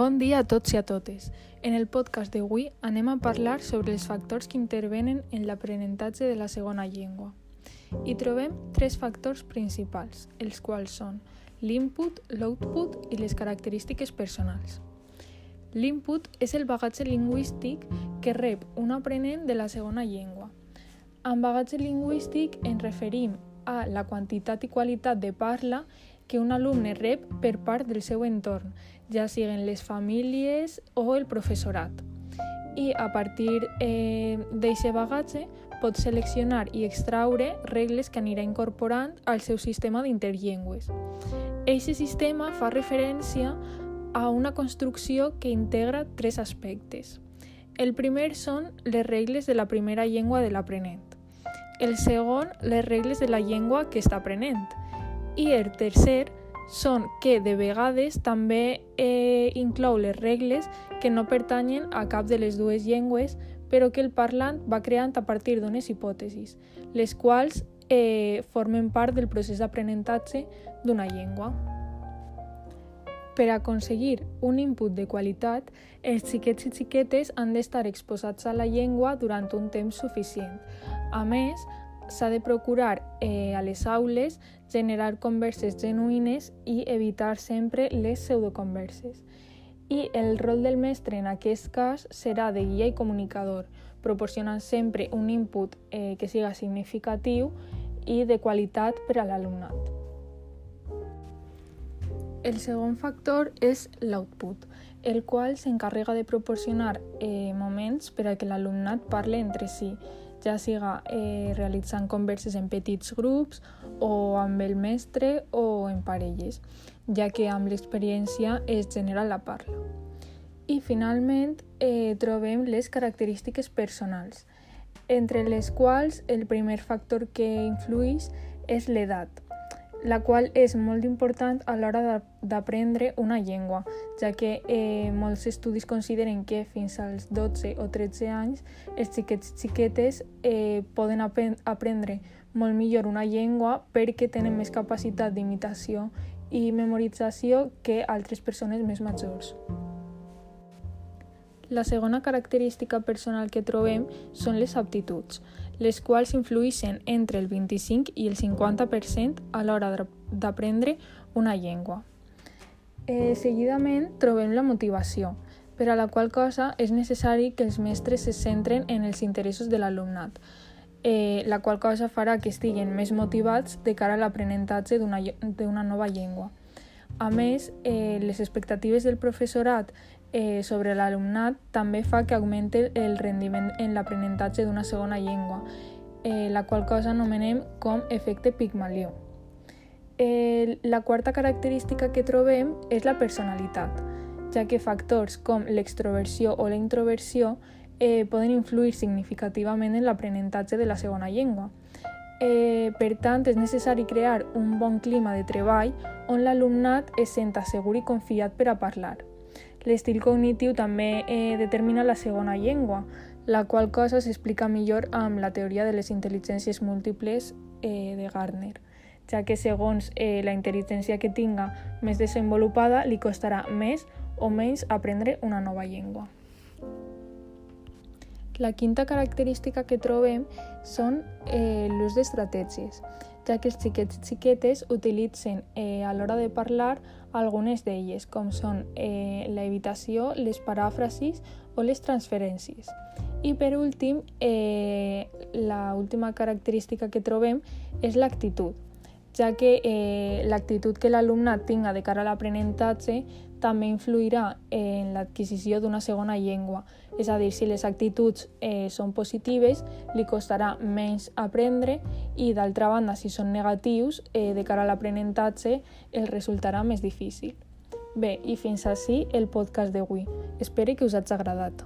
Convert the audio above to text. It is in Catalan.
Bon dia a tots i a totes. En el podcast d'avui anem a parlar sobre els factors que intervenen en l'aprenentatge de la segona llengua. Hi trobem tres factors principals, els quals són l'input, l'output i les característiques personals. L'input és el bagatge lingüístic que rep un aprenent de la segona llengua. Amb bagatge lingüístic ens referim a la quantitat i qualitat de parla que un alumne rep per part del seu entorn, ja siguin les famílies o el professorat. I a partir eh, d'aquest bagatge pot seleccionar i extraure regles que anirà incorporant al seu sistema d'interllengües. Aquest sistema fa referència a una construcció que integra tres aspectes. El primer són les regles de la primera llengua de l'aprenent. El segon, les regles de la llengua que està aprenent i el tercer són que de vegades també eh, inclou les regles que no pertanyen a cap de les dues llengües però que el parlant va creant a partir d'unes hipòtesis, les quals eh, formen part del procés d'aprenentatge d'una llengua. Per aconseguir un input de qualitat, els xiquets i xiquetes han d'estar exposats a la llengua durant un temps suficient. A més, s'ha de procurar eh, a les aules generar converses genuïnes i evitar sempre les pseudoconverses. I el rol del mestre en aquest cas serà de guia i comunicador, proporcionant sempre un input eh, que siga significatiu i de qualitat per a l'alumnat. El segon factor és l'output, el qual s'encarrega de proporcionar eh, moments per a que l'alumnat parle entre si, ja siga eh, realitzant converses en petits grups o amb el mestre o en parelles, ja que amb l'experiència es genera la parla. I finalment eh, trobem les característiques personals, entre les quals el primer factor que influeix és l'edat la qual és molt important a l'hora d'aprendre una llengua, ja que eh, molts estudis consideren que fins als 12 o 13 anys els xiquets i xiquetes eh, poden aprendre molt millor una llengua perquè tenen més capacitat d'imitació i memorització que altres persones més majors. La segona característica personal que trobem són les aptituds, les quals influeixen entre el 25 i el 50% a l'hora d'aprendre una llengua. Eh, seguidament trobem la motivació, per a la qual cosa és necessari que els mestres se centren en els interessos de l'alumnat, eh, la qual cosa farà que estiguin més motivats de cara a l'aprenentatge d'una nova llengua. A més, eh, les expectatives del professorat eh, sobre l'alumnat també fa que augmenti el rendiment en l'aprenentatge d'una segona llengua, eh, la qual cosa anomenem com efecte Pigmalió. Eh, la quarta característica que trobem és la personalitat, ja que factors com l'extroversió o la introversió eh, poden influir significativament en l'aprenentatge de la segona llengua. Eh, per tant, és necessari crear un bon clima de treball on l'alumnat es senta segur i confiat per a parlar. L'estil cognitiu també eh, determina la segona llengua, la qual cosa s'explica millor amb la teoria de les intel·ligències múltiples eh, de Gardner, ja que segons eh, la intel·ligència que tinga més desenvolupada li costarà més o menys aprendre una nova llengua. La quinta característica que trobem són eh, l'ús d'estratègies ja que els xiquets i xiquetes utilitzen eh, a l'hora de parlar algunes d'elles, com són eh, la evitació, les paràfrasis o les transferències. I per últim, eh, la última característica que trobem és l'actitud, ja que eh, l'actitud que l'alumnat tinga de cara a l'aprenentatge també influirà en l'adquisició d'una segona llengua. És a dir, si les actituds eh, són positives, li costarà menys aprendre i, d'altra banda, si són negatius, eh, de cara a l'aprenentatge, el resultarà més difícil. Bé, i fins així el podcast d'avui. Espero que us hagi agradat.